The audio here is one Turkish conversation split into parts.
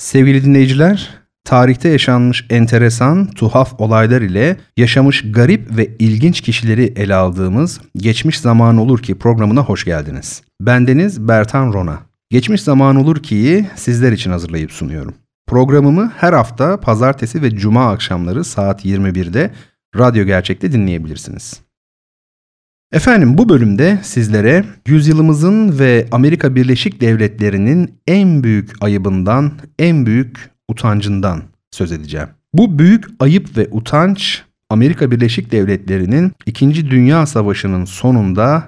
Sevgili dinleyiciler, tarihte yaşanmış enteresan, tuhaf olaylar ile yaşamış garip ve ilginç kişileri ele aldığımız Geçmiş Zaman Olur Ki programına hoş geldiniz. Bendeniz Bertan Rona. Geçmiş Zaman Olur Ki'yi sizler için hazırlayıp sunuyorum. Programımı her hafta pazartesi ve cuma akşamları saat 21'de Radyo Gerçek'te dinleyebilirsiniz. Efendim bu bölümde sizlere yüzyılımızın ve Amerika Birleşik Devletleri'nin en büyük ayıbından, en büyük utancından söz edeceğim. Bu büyük ayıp ve utanç Amerika Birleşik Devletleri'nin 2. Dünya Savaşı'nın sonunda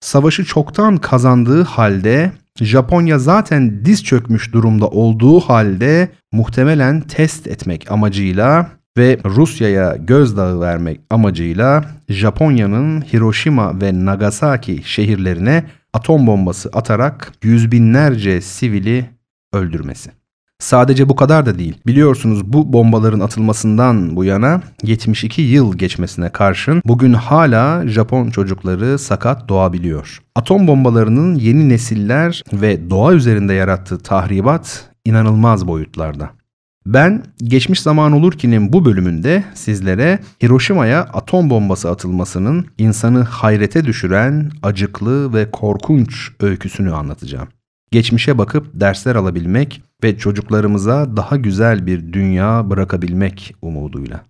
savaşı çoktan kazandığı halde Japonya zaten diz çökmüş durumda olduğu halde muhtemelen test etmek amacıyla ve Rusya'ya gözdağı vermek amacıyla Japonya'nın Hiroşima ve Nagasaki şehirlerine atom bombası atarak yüz binlerce sivili öldürmesi. Sadece bu kadar da değil. Biliyorsunuz bu bombaların atılmasından bu yana 72 yıl geçmesine karşın bugün hala Japon çocukları sakat doğabiliyor. Atom bombalarının yeni nesiller ve doğa üzerinde yarattığı tahribat inanılmaz boyutlarda. Ben Geçmiş Zaman Olur bu bölümünde sizlere Hiroşima'ya atom bombası atılmasının insanı hayrete düşüren acıklı ve korkunç öyküsünü anlatacağım. Geçmişe bakıp dersler alabilmek ve çocuklarımıza daha güzel bir dünya bırakabilmek umuduyla.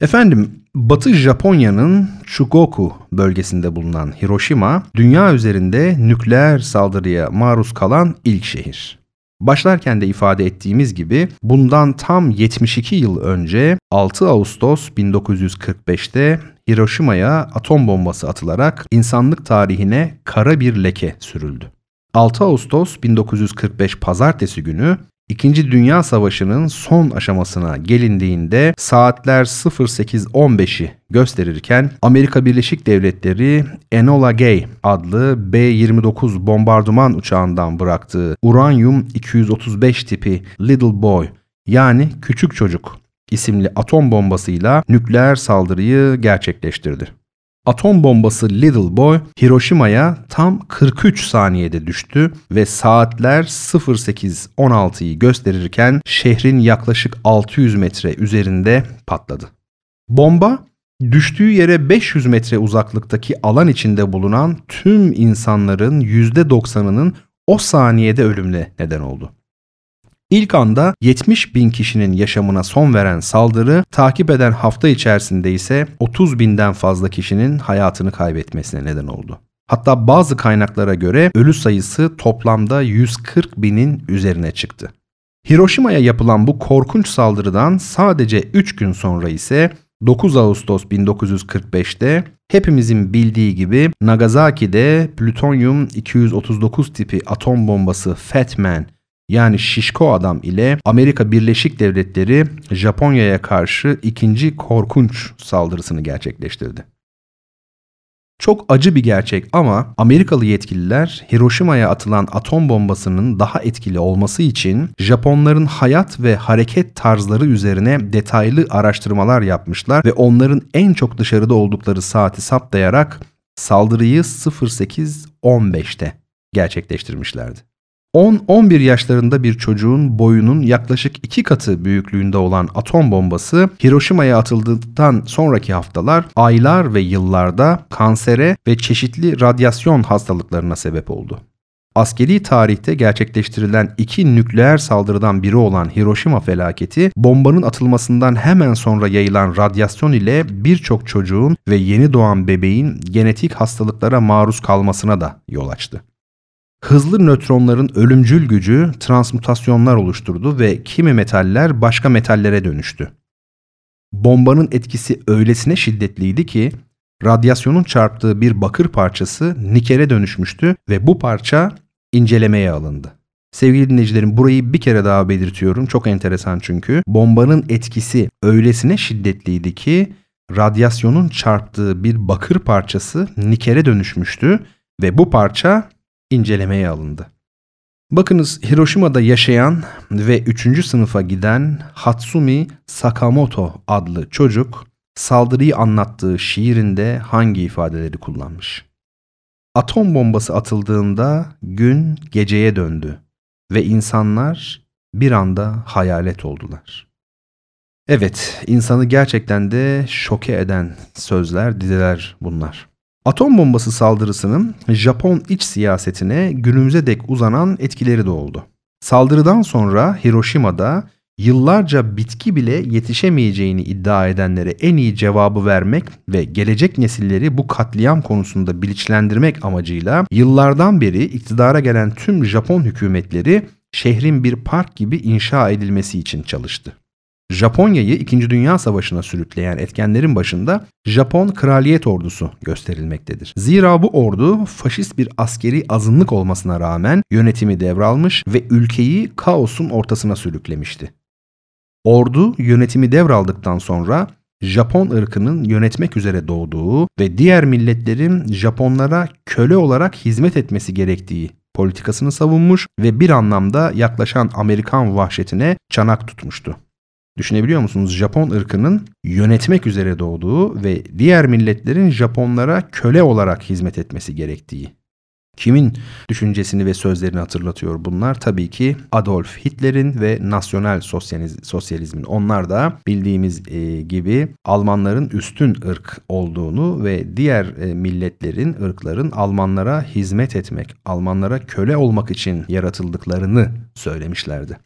Efendim, Batı Japonya'nın Chugoku bölgesinde bulunan Hiroşima, dünya üzerinde nükleer saldırıya maruz kalan ilk şehir. Başlarken de ifade ettiğimiz gibi bundan tam 72 yıl önce 6 Ağustos 1945'te Hiroşima'ya atom bombası atılarak insanlık tarihine kara bir leke sürüldü. 6 Ağustos 1945 pazartesi günü İkinci Dünya Savaşı'nın son aşamasına gelindiğinde saatler 08.15'i gösterirken Amerika Birleşik Devletleri Enola Gay adlı B-29 bombardıman uçağından bıraktığı uranyum 235 tipi Little Boy yani küçük çocuk isimli atom bombasıyla nükleer saldırıyı gerçekleştirdi. Atom bombası Little Boy Hiroşima'ya tam 43 saniyede düştü ve saatler 08.16'yı gösterirken şehrin yaklaşık 600 metre üzerinde patladı. Bomba düştüğü yere 500 metre uzaklıktaki alan içinde bulunan tüm insanların %90'ının o saniyede ölümle neden oldu. İlk anda 70 bin kişinin yaşamına son veren saldırı takip eden hafta içerisinde ise 30 binden fazla kişinin hayatını kaybetmesine neden oldu. Hatta bazı kaynaklara göre ölü sayısı toplamda 140 binin üzerine çıktı. Hiroşima'ya yapılan bu korkunç saldırıdan sadece 3 gün sonra ise 9 Ağustos 1945'te hepimizin bildiği gibi Nagasaki'de plütonyum 239 tipi atom bombası Fat Man yani Şişko Adam ile Amerika Birleşik Devletleri Japonya'ya karşı ikinci korkunç saldırısını gerçekleştirdi. Çok acı bir gerçek ama Amerikalı yetkililer Hiroşima'ya atılan atom bombasının daha etkili olması için Japonların hayat ve hareket tarzları üzerine detaylı araştırmalar yapmışlar ve onların en çok dışarıda oldukları saati saptayarak saldırıyı 08.15'te gerçekleştirmişlerdi. 10-11 yaşlarında bir çocuğun boyunun yaklaşık iki katı büyüklüğünde olan atom bombası Hiroşima'ya atıldıktan sonraki haftalar, aylar ve yıllarda kansere ve çeşitli radyasyon hastalıklarına sebep oldu. Askeri tarihte gerçekleştirilen iki nükleer saldırıdan biri olan Hiroşima felaketi, bombanın atılmasından hemen sonra yayılan radyasyon ile birçok çocuğun ve yeni doğan bebeğin genetik hastalıklara maruz kalmasına da yol açtı. Hızlı nötronların ölümcül gücü transmutasyonlar oluşturdu ve kimi metaller başka metallere dönüştü. Bombanın etkisi öylesine şiddetliydi ki radyasyonun çarptığı bir bakır parçası nikele dönüşmüştü ve bu parça incelemeye alındı. Sevgili dinleyicilerim burayı bir kere daha belirtiyorum. Çok enteresan çünkü. Bombanın etkisi öylesine şiddetliydi ki radyasyonun çarptığı bir bakır parçası nikele dönüşmüştü ve bu parça incelemeye alındı. Bakınız Hiroşima'da yaşayan ve 3. sınıfa giden Hatsumi Sakamoto adlı çocuk saldırıyı anlattığı şiirinde hangi ifadeleri kullanmış? Atom bombası atıldığında gün geceye döndü ve insanlar bir anda hayalet oldular. Evet, insanı gerçekten de şoke eden sözler, dizeler bunlar. Atom bombası saldırısının Japon iç siyasetine günümüze dek uzanan etkileri de oldu. Saldırıdan sonra Hiroşima'da yıllarca bitki bile yetişemeyeceğini iddia edenlere en iyi cevabı vermek ve gelecek nesilleri bu katliam konusunda bilinçlendirmek amacıyla yıllardan beri iktidara gelen tüm Japon hükümetleri şehrin bir park gibi inşa edilmesi için çalıştı. Japonya'yı 2. Dünya Savaşı'na sürükleyen etkenlerin başında Japon Kraliyet Ordusu gösterilmektedir. Zira bu ordu faşist bir askeri azınlık olmasına rağmen yönetimi devralmış ve ülkeyi kaosun ortasına sürüklemişti. Ordu yönetimi devraldıktan sonra Japon ırkının yönetmek üzere doğduğu ve diğer milletlerin Japonlara köle olarak hizmet etmesi gerektiği politikasını savunmuş ve bir anlamda yaklaşan Amerikan vahşetine çanak tutmuştu. Düşünebiliyor musunuz? Japon ırkının yönetmek üzere doğduğu ve diğer milletlerin Japonlara köle olarak hizmet etmesi gerektiği. Kimin düşüncesini ve sözlerini hatırlatıyor bunlar? Tabii ki Adolf Hitler'in ve nasyonel sosyalizmin. Onlar da bildiğimiz e, gibi Almanların üstün ırk olduğunu ve diğer e, milletlerin, ırkların Almanlara hizmet etmek, Almanlara köle olmak için yaratıldıklarını söylemişlerdi.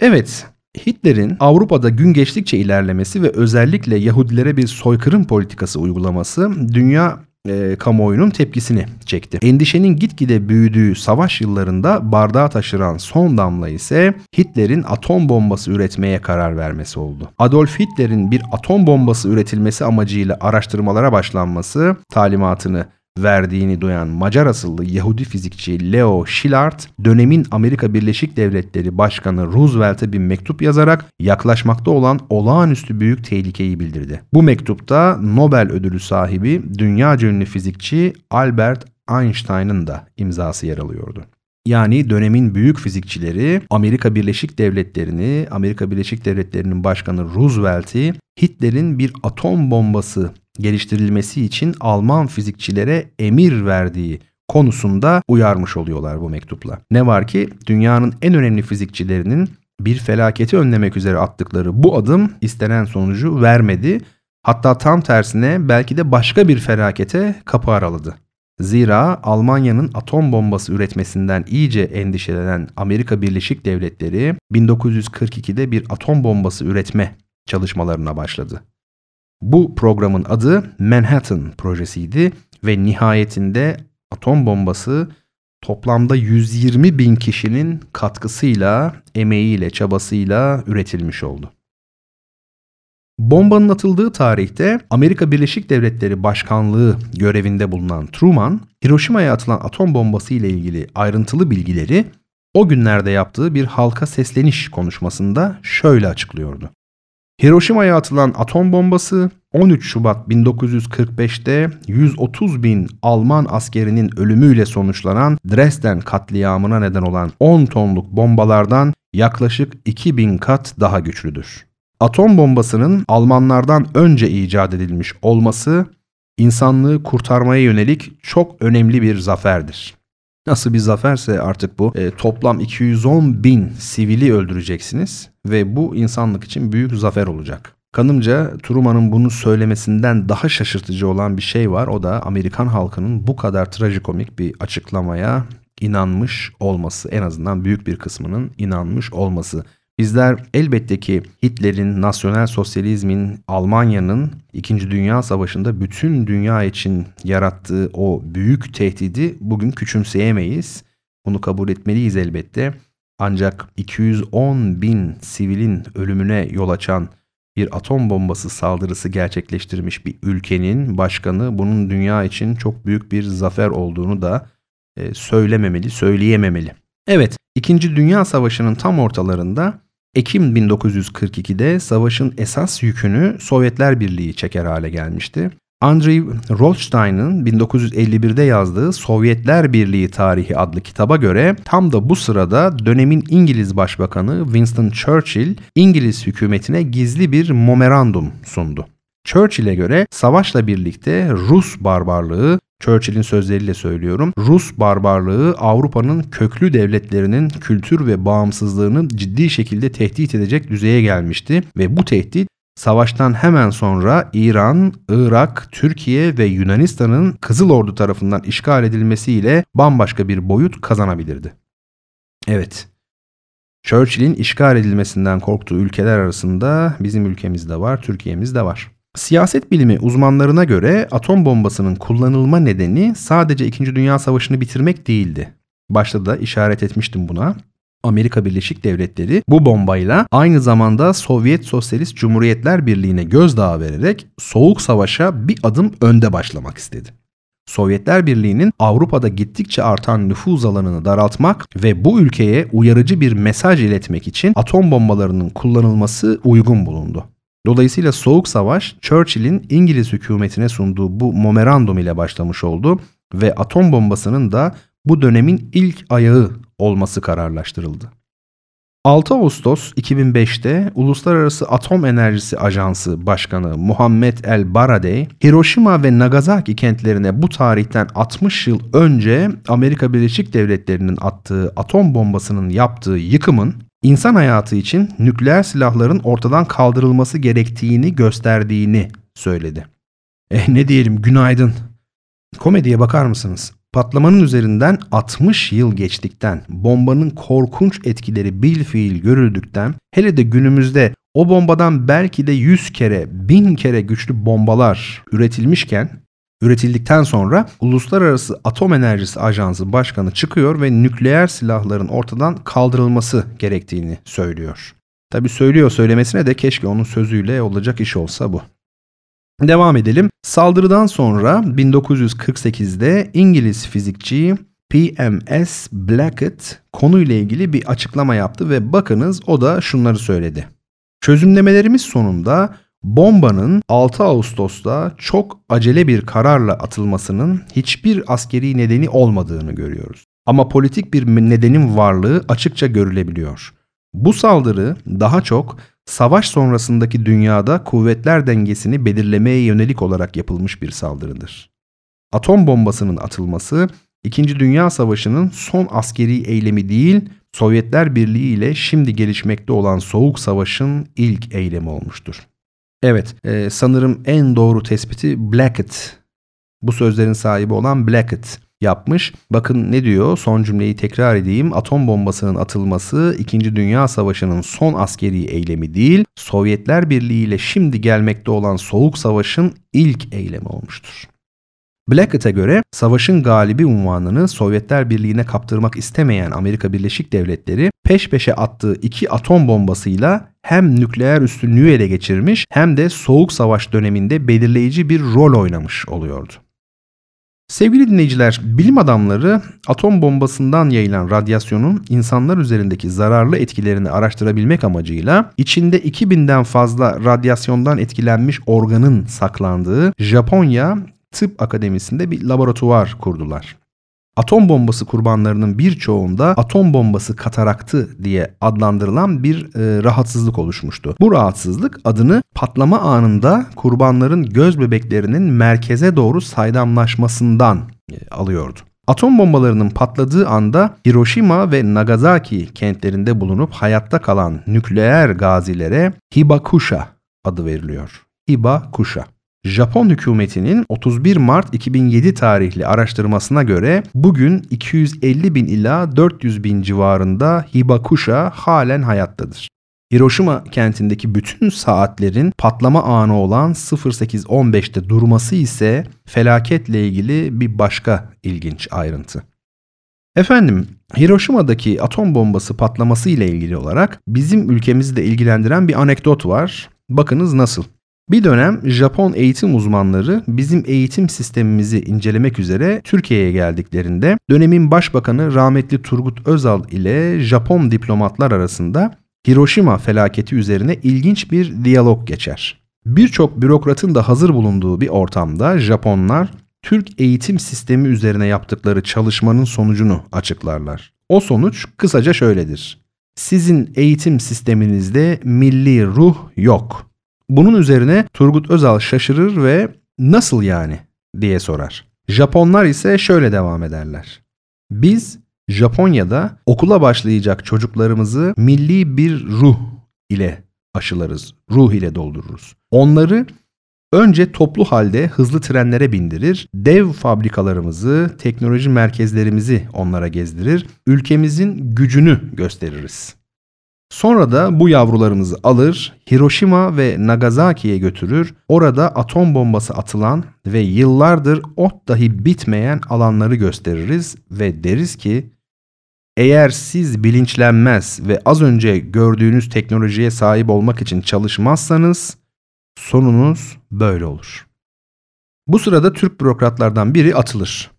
Evet, Hitler'in Avrupa'da gün geçtikçe ilerlemesi ve özellikle Yahudilere bir soykırım politikası uygulaması dünya e, kamuoyunun tepkisini çekti. Endişenin gitgide büyüdüğü savaş yıllarında bardağı taşıran son damla ise Hitler'in atom bombası üretmeye karar vermesi oldu. Adolf Hitler'in bir atom bombası üretilmesi amacıyla araştırmalara başlanması talimatını verdiğini duyan Macar asıllı Yahudi fizikçi Leo Szilard dönemin Amerika Birleşik Devletleri Başkanı Roosevelt'e bir mektup yazarak yaklaşmakta olan olağanüstü büyük tehlikeyi bildirdi. Bu mektupta Nobel ödülü sahibi dünya ünlü fizikçi Albert Einstein'ın da imzası yer alıyordu. Yani dönemin büyük fizikçileri Amerika Birleşik Devletleri'ni, Amerika Birleşik Devletleri'nin başkanı Roosevelt'i Hitler'in bir atom bombası geliştirilmesi için Alman fizikçilere emir verdiği konusunda uyarmış oluyorlar bu mektupla. Ne var ki dünyanın en önemli fizikçilerinin bir felaketi önlemek üzere attıkları bu adım istenen sonucu vermedi. Hatta tam tersine belki de başka bir felakete kapı araladı. Zira Almanya'nın atom bombası üretmesinden iyice endişelenen Amerika Birleşik Devletleri 1942'de bir atom bombası üretme çalışmalarına başladı. Bu programın adı Manhattan projesiydi ve nihayetinde atom bombası toplamda 120 bin kişinin katkısıyla, emeğiyle, çabasıyla üretilmiş oldu. Bombanın atıldığı tarihte Amerika Birleşik Devletleri Başkanlığı görevinde bulunan Truman, Hiroşima'ya atılan atom bombası ile ilgili ayrıntılı bilgileri o günlerde yaptığı bir halka sesleniş konuşmasında şöyle açıklıyordu. Hiroşima'ya atılan atom bombası 13 Şubat 1945'te 130 bin Alman askerinin ölümüyle sonuçlanan Dresden katliamına neden olan 10 tonluk bombalardan yaklaşık 2000 kat daha güçlüdür. Atom bombasının Almanlardan önce icat edilmiş olması insanlığı kurtarmaya yönelik çok önemli bir zaferdir. Nasıl bir zaferse artık bu. E, toplam 210 bin sivili öldüreceksiniz ve bu insanlık için büyük zafer olacak. Kanımca Truman'ın bunu söylemesinden daha şaşırtıcı olan bir şey var. O da Amerikan halkının bu kadar trajikomik bir açıklamaya inanmış olması. En azından büyük bir kısmının inanmış olması. Bizler elbette ki Hitler'in, nasyonel sosyalizmin, Almanya'nın 2. Dünya Savaşı'nda bütün dünya için yarattığı o büyük tehdidi bugün küçümseyemeyiz. Bunu kabul etmeliyiz elbette. Ancak 210 bin sivilin ölümüne yol açan bir atom bombası saldırısı gerçekleştirmiş bir ülkenin başkanı bunun dünya için çok büyük bir zafer olduğunu da e, söylememeli, söyleyememeli. Evet, İkinci Dünya Savaşı'nın tam ortalarında Ekim 1942'de savaşın esas yükünü Sovyetler Birliği çeker hale gelmişti. Andrei Rothstein'ın 1951'de yazdığı Sovyetler Birliği Tarihi adlı kitaba göre tam da bu sırada dönemin İngiliz Başbakanı Winston Churchill İngiliz hükümetine gizli bir memorandum sundu. Churchill'e göre savaşla birlikte Rus barbarlığı Churchill'in sözleriyle söylüyorum. Rus barbarlığı Avrupa'nın köklü devletlerinin kültür ve bağımsızlığını ciddi şekilde tehdit edecek düzeye gelmişti ve bu tehdit savaştan hemen sonra İran, Irak, Türkiye ve Yunanistan'ın Kızıl Ordu tarafından işgal edilmesiyle bambaşka bir boyut kazanabilirdi. Evet, Churchill'in işgal edilmesinden korktuğu ülkeler arasında bizim ülkemiz de var, Türkiye'miz de var. Siyaset bilimi uzmanlarına göre atom bombasının kullanılma nedeni sadece 2. Dünya Savaşı'nı bitirmek değildi. Başta da işaret etmiştim buna. Amerika Birleşik Devletleri bu bombayla aynı zamanda Sovyet Sosyalist Cumhuriyetler Birliği'ne gözdağı vererek Soğuk Savaş'a bir adım önde başlamak istedi. Sovyetler Birliği'nin Avrupa'da gittikçe artan nüfuz alanını daraltmak ve bu ülkeye uyarıcı bir mesaj iletmek için atom bombalarının kullanılması uygun bulundu. Dolayısıyla Soğuk Savaş Churchill'in İngiliz hükümetine sunduğu bu memorandum ile başlamış oldu ve atom bombasının da bu dönemin ilk ayağı olması kararlaştırıldı. 6 Ağustos 2005'te Uluslararası Atom Enerjisi Ajansı Başkanı Muhammed El Baradei, Hiroşima ve Nagasaki kentlerine bu tarihten 60 yıl önce Amerika Birleşik Devletleri'nin attığı atom bombasının yaptığı yıkımın insan hayatı için nükleer silahların ortadan kaldırılması gerektiğini gösterdiğini söyledi. Eh ne diyelim günaydın. Komediye bakar mısınız? Patlamanın üzerinden 60 yıl geçtikten, bombanın korkunç etkileri bil fiil görüldükten, hele de günümüzde o bombadan belki de 100 kere, 1000 kere güçlü bombalar üretilmişken, üretildikten sonra Uluslararası Atom Enerjisi Ajansı Başkanı çıkıyor ve nükleer silahların ortadan kaldırılması gerektiğini söylüyor. Tabi söylüyor söylemesine de keşke onun sözüyle olacak iş olsa bu. Devam edelim. Saldırıdan sonra 1948'de İngiliz fizikçi PMS Blackett konuyla ilgili bir açıklama yaptı ve bakınız o da şunları söyledi. Çözümlemelerimiz sonunda bombanın 6 Ağustos'ta çok acele bir kararla atılmasının hiçbir askeri nedeni olmadığını görüyoruz. Ama politik bir nedenin varlığı açıkça görülebiliyor. Bu saldırı daha çok savaş sonrasındaki dünyada kuvvetler dengesini belirlemeye yönelik olarak yapılmış bir saldırıdır. Atom bombasının atılması 2. Dünya Savaşı'nın son askeri eylemi değil, Sovyetler Birliği ile şimdi gelişmekte olan Soğuk Savaş'ın ilk eylemi olmuştur. Evet, e, sanırım en doğru tespiti Blackett. Bu sözlerin sahibi olan Blackett yapmış. Bakın ne diyor? Son cümleyi tekrar edeyim. Atom bombasının atılması 2. Dünya Savaşı'nın son askeri eylemi değil, Sovyetler Birliği ile şimdi gelmekte olan Soğuk Savaş'ın ilk eylemi olmuştur. Blackett'e göre savaşın galibi unvanını Sovyetler Birliği'ne kaptırmak istemeyen Amerika Birleşik Devletleri peş peşe attığı iki atom bombasıyla hem nükleer üstünlüğü ele geçirmiş hem de Soğuk Savaş döneminde belirleyici bir rol oynamış oluyordu. Sevgili dinleyiciler, bilim adamları atom bombasından yayılan radyasyonun insanlar üzerindeki zararlı etkilerini araştırabilmek amacıyla içinde 2000'den fazla radyasyondan etkilenmiş organın saklandığı Japonya Tıp Akademisi'nde bir laboratuvar kurdular. Atom bombası kurbanlarının birçoğunda atom bombası kataraktı diye adlandırılan bir e, rahatsızlık oluşmuştu. Bu rahatsızlık adını patlama anında kurbanların göz bebeklerinin merkeze doğru saydamlaşmasından e, alıyordu. Atom bombalarının patladığı anda Hiroşima ve Nagasaki kentlerinde bulunup hayatta kalan nükleer gazilere Hibakusha adı veriliyor. Hibakusha. Japon hükümetinin 31 Mart 2007 tarihli araştırmasına göre bugün 250 bin ila 400 bin civarında Hibakusha halen hayattadır. Hiroşima kentindeki bütün saatlerin patlama anı olan 08.15'te durması ise felaketle ilgili bir başka ilginç ayrıntı. Efendim, Hiroşima'daki atom bombası patlaması ile ilgili olarak bizim ülkemizi de ilgilendiren bir anekdot var. Bakınız nasıl. Bir dönem Japon eğitim uzmanları bizim eğitim sistemimizi incelemek üzere Türkiye'ye geldiklerinde dönemin başbakanı rahmetli Turgut Özal ile Japon diplomatlar arasında Hiroşima felaketi üzerine ilginç bir diyalog geçer. Birçok bürokratın da hazır bulunduğu bir ortamda Japonlar Türk eğitim sistemi üzerine yaptıkları çalışmanın sonucunu açıklarlar. O sonuç kısaca şöyledir. Sizin eğitim sisteminizde milli ruh yok. Bunun üzerine Turgut Özal şaşırır ve nasıl yani diye sorar. Japonlar ise şöyle devam ederler. Biz Japonya'da okula başlayacak çocuklarımızı milli bir ruh ile aşılarız, ruh ile doldururuz. Onları önce toplu halde hızlı trenlere bindirir, dev fabrikalarımızı, teknoloji merkezlerimizi onlara gezdirir, ülkemizin gücünü gösteririz. Sonra da bu yavrularımızı alır, Hiroşima ve Nagasaki'ye götürür, orada atom bombası atılan ve yıllardır ot dahi bitmeyen alanları gösteririz ve deriz ki eğer siz bilinçlenmez ve az önce gördüğünüz teknolojiye sahip olmak için çalışmazsanız sonunuz böyle olur. Bu sırada Türk bürokratlardan biri atılır.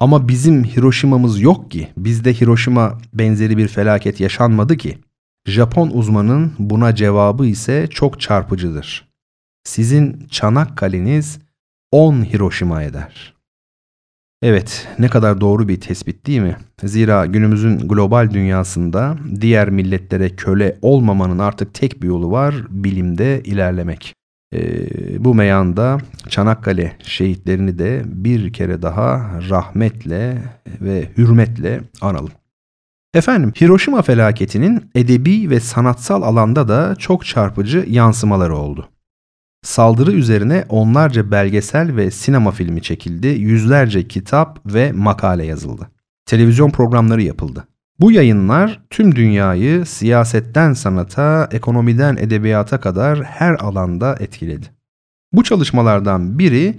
Ama bizim Hiroşima'mız yok ki. Bizde Hiroşima benzeri bir felaket yaşanmadı ki. Japon uzmanın buna cevabı ise çok çarpıcıdır. Sizin Çanakkale'niz 10 Hiroşima eder. Evet, ne kadar doğru bir tespit değil mi? Zira günümüzün global dünyasında diğer milletlere köle olmamanın artık tek bir yolu var, bilimde ilerlemek. Ee, bu meyanda Çanakkale şehitlerini de bir kere daha rahmetle ve hürmetle analım. Efendim Hiroşima felaketinin edebi ve sanatsal alanda da çok çarpıcı yansımaları oldu. Saldırı üzerine onlarca belgesel ve sinema filmi çekildi, yüzlerce kitap ve makale yazıldı. Televizyon programları yapıldı. Bu yayınlar tüm dünyayı siyasetten sanata, ekonomiden edebiyata kadar her alanda etkiledi. Bu çalışmalardan biri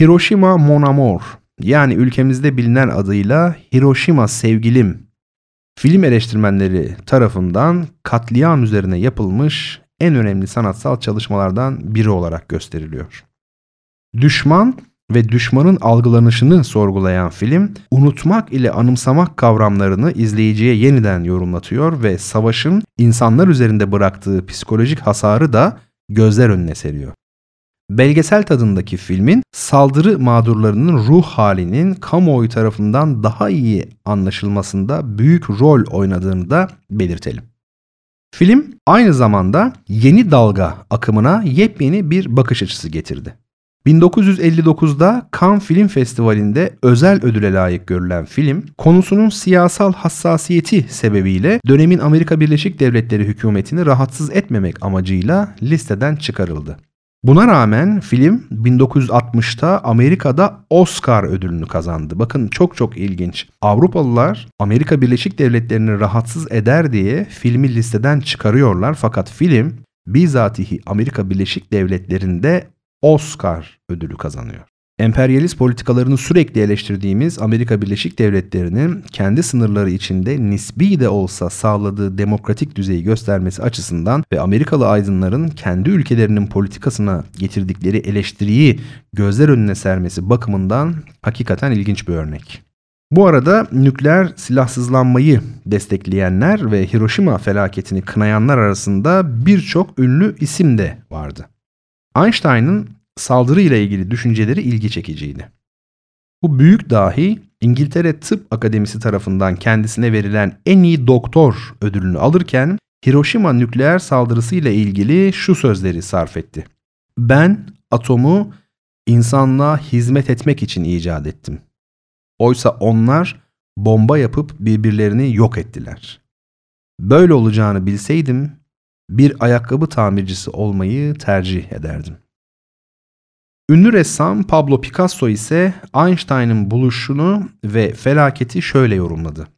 Hiroşima Mon Amour yani ülkemizde bilinen adıyla Hiroşima Sevgilim film eleştirmenleri tarafından katliam üzerine yapılmış en önemli sanatsal çalışmalardan biri olarak gösteriliyor. Düşman ve düşmanın algılanışını sorgulayan film, unutmak ile anımsamak kavramlarını izleyiciye yeniden yorumlatıyor ve savaşın insanlar üzerinde bıraktığı psikolojik hasarı da gözler önüne seriyor. Belgesel tadındaki filmin saldırı mağdurlarının ruh halinin kamuoyu tarafından daha iyi anlaşılmasında büyük rol oynadığını da belirtelim. Film aynı zamanda yeni dalga akımına yepyeni bir bakış açısı getirdi. 1959'da Cannes Film Festivali'nde özel ödüle layık görülen film, konusunun siyasal hassasiyeti sebebiyle dönemin Amerika Birleşik Devletleri hükümetini rahatsız etmemek amacıyla listeden çıkarıldı. Buna rağmen film 1960'ta Amerika'da Oscar ödülünü kazandı. Bakın çok çok ilginç. Avrupalılar Amerika Birleşik Devletleri'ni rahatsız eder diye filmi listeden çıkarıyorlar fakat film bizatihi Amerika Birleşik Devletleri'nde Oscar ödülü kazanıyor. Emperyalist politikalarını sürekli eleştirdiğimiz Amerika Birleşik Devletleri'nin kendi sınırları içinde nisbi de olsa sağladığı demokratik düzeyi göstermesi açısından ve Amerikalı aydınların kendi ülkelerinin politikasına getirdikleri eleştiriyi gözler önüne sermesi bakımından hakikaten ilginç bir örnek. Bu arada nükleer silahsızlanmayı destekleyenler ve Hiroşima felaketini kınayanlar arasında birçok ünlü isim de vardı. Einstein'ın saldırı ile ilgili düşünceleri ilgi çekiciydi. Bu büyük dahi İngiltere Tıp Akademisi tarafından kendisine verilen en iyi doktor ödülünü alırken Hiroşima nükleer saldırısı ile ilgili şu sözleri sarf etti. Ben atomu insanlığa hizmet etmek için icat ettim. Oysa onlar bomba yapıp birbirlerini yok ettiler. Böyle olacağını bilseydim bir ayakkabı tamircisi olmayı tercih ederdim. Ünlü ressam Pablo Picasso ise Einstein'ın buluşunu ve felaketi şöyle yorumladı.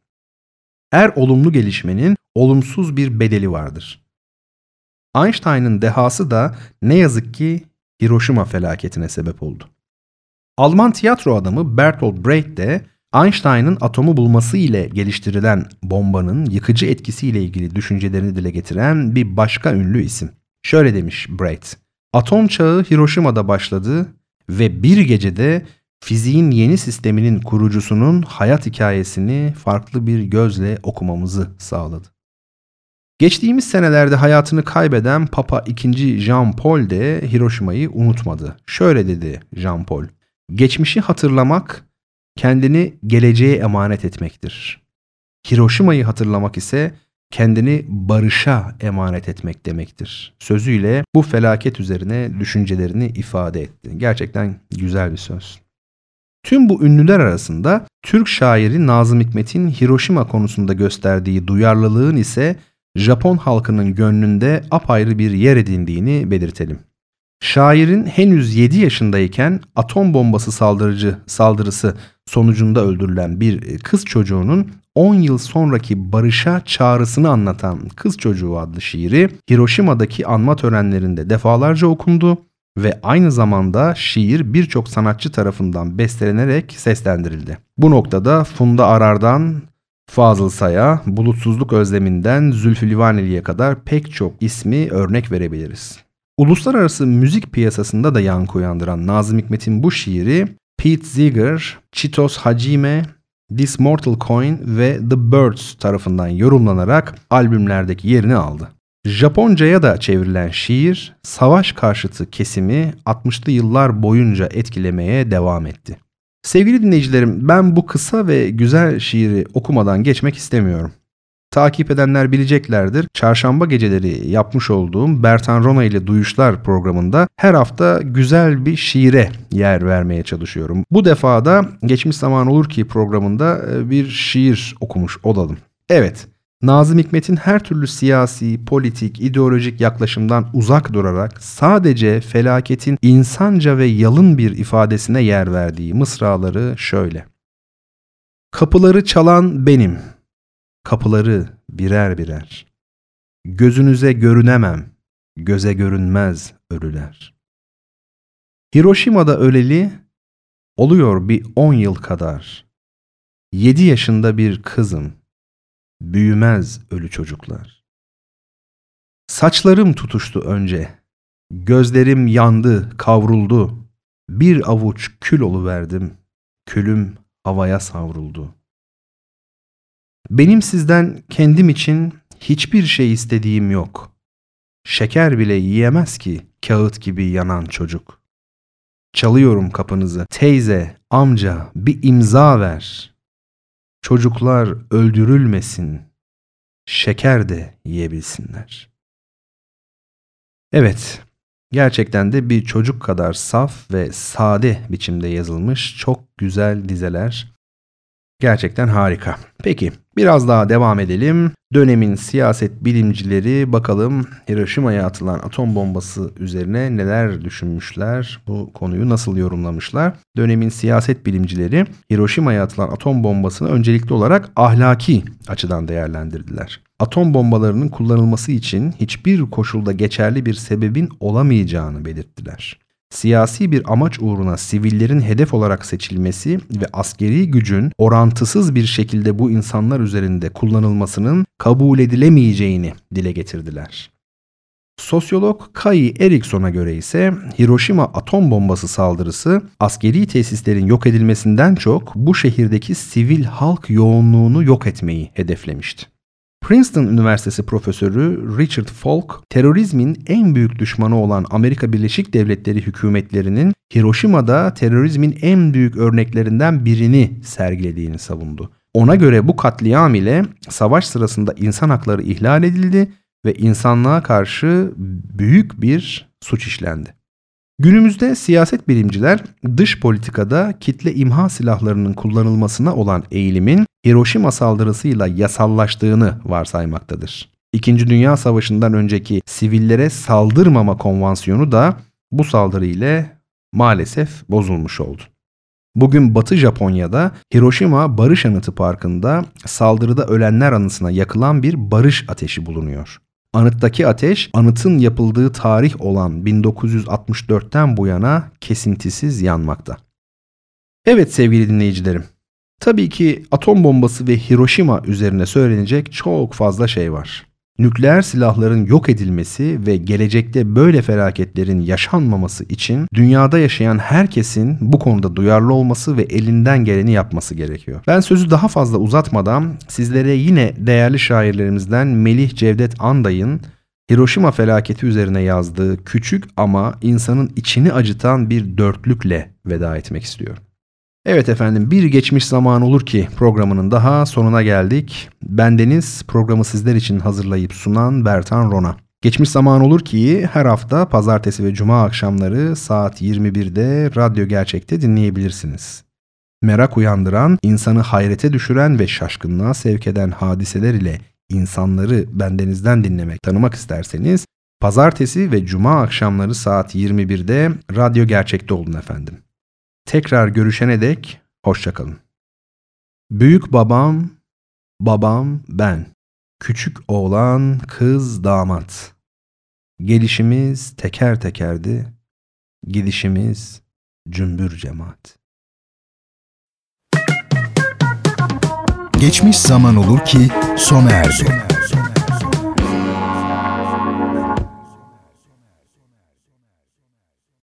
Her olumlu gelişmenin olumsuz bir bedeli vardır. Einstein'ın dehası da ne yazık ki Hiroşima felaketine sebep oldu. Alman tiyatro adamı Bertolt Brecht de Einstein'ın atomu bulması ile geliştirilen bombanın yıkıcı etkisiyle ilgili düşüncelerini dile getiren bir başka ünlü isim. Şöyle demiş Bright. Atom çağı Hiroşima'da başladı ve bir gecede fiziğin yeni sisteminin kurucusunun hayat hikayesini farklı bir gözle okumamızı sağladı. Geçtiğimiz senelerde hayatını kaybeden Papa II. Jean Paul de Hiroşima'yı unutmadı. Şöyle dedi Jean Paul. Geçmişi hatırlamak kendini geleceğe emanet etmektir. Hiroşima'yı hatırlamak ise kendini barışa emanet etmek demektir. Sözüyle bu felaket üzerine düşüncelerini ifade etti. Gerçekten güzel bir söz. Tüm bu ünlüler arasında Türk şairi Nazım Hikmet'in Hiroşima konusunda gösterdiği duyarlılığın ise Japon halkının gönlünde apayrı bir yer edindiğini belirtelim. Şairin henüz 7 yaşındayken atom bombası saldırıcı saldırısı sonucunda öldürülen bir kız çocuğunun 10 yıl sonraki barışa çağrısını anlatan Kız Çocuğu adlı şiiri Hiroşima'daki anma törenlerinde defalarca okundu ve aynı zamanda şiir birçok sanatçı tarafından bestelenerek seslendirildi. Bu noktada Funda Arar'dan Fazıl Say'a, Bulutsuzluk Özleminden Zülfü Livaneli'ye kadar pek çok ismi örnek verebiliriz. Uluslararası müzik piyasasında da yankı uyandıran Nazım Hikmet'in bu şiiri Pete Seeger, Chitos Hajime, This Mortal Coin ve The Birds tarafından yorumlanarak albümlerdeki yerini aldı. Japonca'ya da çevrilen şiir, savaş karşıtı kesimi 60'lı yıllar boyunca etkilemeye devam etti. Sevgili dinleyicilerim, ben bu kısa ve güzel şiiri okumadan geçmek istemiyorum. Takip edenler bileceklerdir. Çarşamba geceleri yapmış olduğum Bertan Rona ile Duyuşlar programında her hafta güzel bir şiire yer vermeye çalışıyorum. Bu defa da Geçmiş Zaman Olur Ki programında e, bir şiir okumuş olalım. Evet, Nazım Hikmet'in her türlü siyasi, politik, ideolojik yaklaşımdan uzak durarak sadece felaketin insanca ve yalın bir ifadesine yer verdiği mısraları şöyle. Kapıları çalan benim, kapıları birer birer. Gözünüze görünemem, göze görünmez ölüler. Hiroşima'da öleli oluyor bir on yıl kadar. Yedi yaşında bir kızım, büyümez ölü çocuklar. Saçlarım tutuştu önce, gözlerim yandı, kavruldu. Bir avuç kül verdim, külüm havaya savruldu. Benim sizden kendim için hiçbir şey istediğim yok. Şeker bile yiyemez ki kağıt gibi yanan çocuk. Çalıyorum kapınızı. Teyze, amca bir imza ver. Çocuklar öldürülmesin. Şeker de yiyebilsinler. Evet, gerçekten de bir çocuk kadar saf ve sade biçimde yazılmış çok güzel dizeler. Gerçekten harika. Peki biraz daha devam edelim. Dönemin siyaset bilimcileri bakalım Hiroşima'ya atılan atom bombası üzerine neler düşünmüşler, bu konuyu nasıl yorumlamışlar. Dönemin siyaset bilimcileri Hiroşima'ya atılan atom bombasını öncelikli olarak ahlaki açıdan değerlendirdiler. Atom bombalarının kullanılması için hiçbir koşulda geçerli bir sebebin olamayacağını belirttiler siyasi bir amaç uğruna sivillerin hedef olarak seçilmesi ve askeri gücün orantısız bir şekilde bu insanlar üzerinde kullanılmasının kabul edilemeyeceğini dile getirdiler. Sosyolog Kai Erikson'a göre ise Hiroşima atom bombası saldırısı askeri tesislerin yok edilmesinden çok bu şehirdeki sivil halk yoğunluğunu yok etmeyi hedeflemişti. Princeton Üniversitesi profesörü Richard Falk, terörizmin en büyük düşmanı olan Amerika Birleşik Devletleri hükümetlerinin Hiroşima'da terörizmin en büyük örneklerinden birini sergilediğini savundu. Ona göre bu katliam ile savaş sırasında insan hakları ihlal edildi ve insanlığa karşı büyük bir suç işlendi. Günümüzde siyaset bilimciler dış politikada kitle imha silahlarının kullanılmasına olan eğilimin Hiroşima saldırısıyla yasallaştığını varsaymaktadır. İkinci Dünya Savaşı'ndan önceki sivillere saldırmama konvansiyonu da bu saldırı ile maalesef bozulmuş oldu. Bugün Batı Japonya'da Hiroşima Barış Anıtı Parkı'nda saldırıda ölenler anısına yakılan bir barış ateşi bulunuyor. Anıttaki ateş anıtın yapıldığı tarih olan 1964'ten bu yana kesintisiz yanmakta. Evet sevgili dinleyicilerim. Tabii ki atom bombası ve Hiroşima üzerine söylenecek çok fazla şey var. Nükleer silahların yok edilmesi ve gelecekte böyle felaketlerin yaşanmaması için dünyada yaşayan herkesin bu konuda duyarlı olması ve elinden geleni yapması gerekiyor. Ben sözü daha fazla uzatmadan sizlere yine değerli şairlerimizden Melih Cevdet Anday'ın Hiroşima felaketi üzerine yazdığı küçük ama insanın içini acıtan bir dörtlükle veda etmek istiyorum. Evet efendim bir geçmiş zaman olur ki programının daha sonuna geldik. Bendeniz programı sizler için hazırlayıp sunan Bertan Rona. Geçmiş zaman olur ki her hafta pazartesi ve cuma akşamları saat 21'de Radyo Gerçek'te dinleyebilirsiniz. Merak uyandıran, insanı hayrete düşüren ve şaşkınlığa sevk eden hadiseler ile insanları bendenizden dinlemek, tanımak isterseniz pazartesi ve cuma akşamları saat 21'de Radyo Gerçek'te olun efendim. Tekrar görüşene dek hoşçakalın. Büyük babam, babam ben. Küçük oğlan, kız, damat. Gelişimiz teker tekerdi, gidişimiz cümbür cemaat. Geçmiş zaman olur ki sona erdi.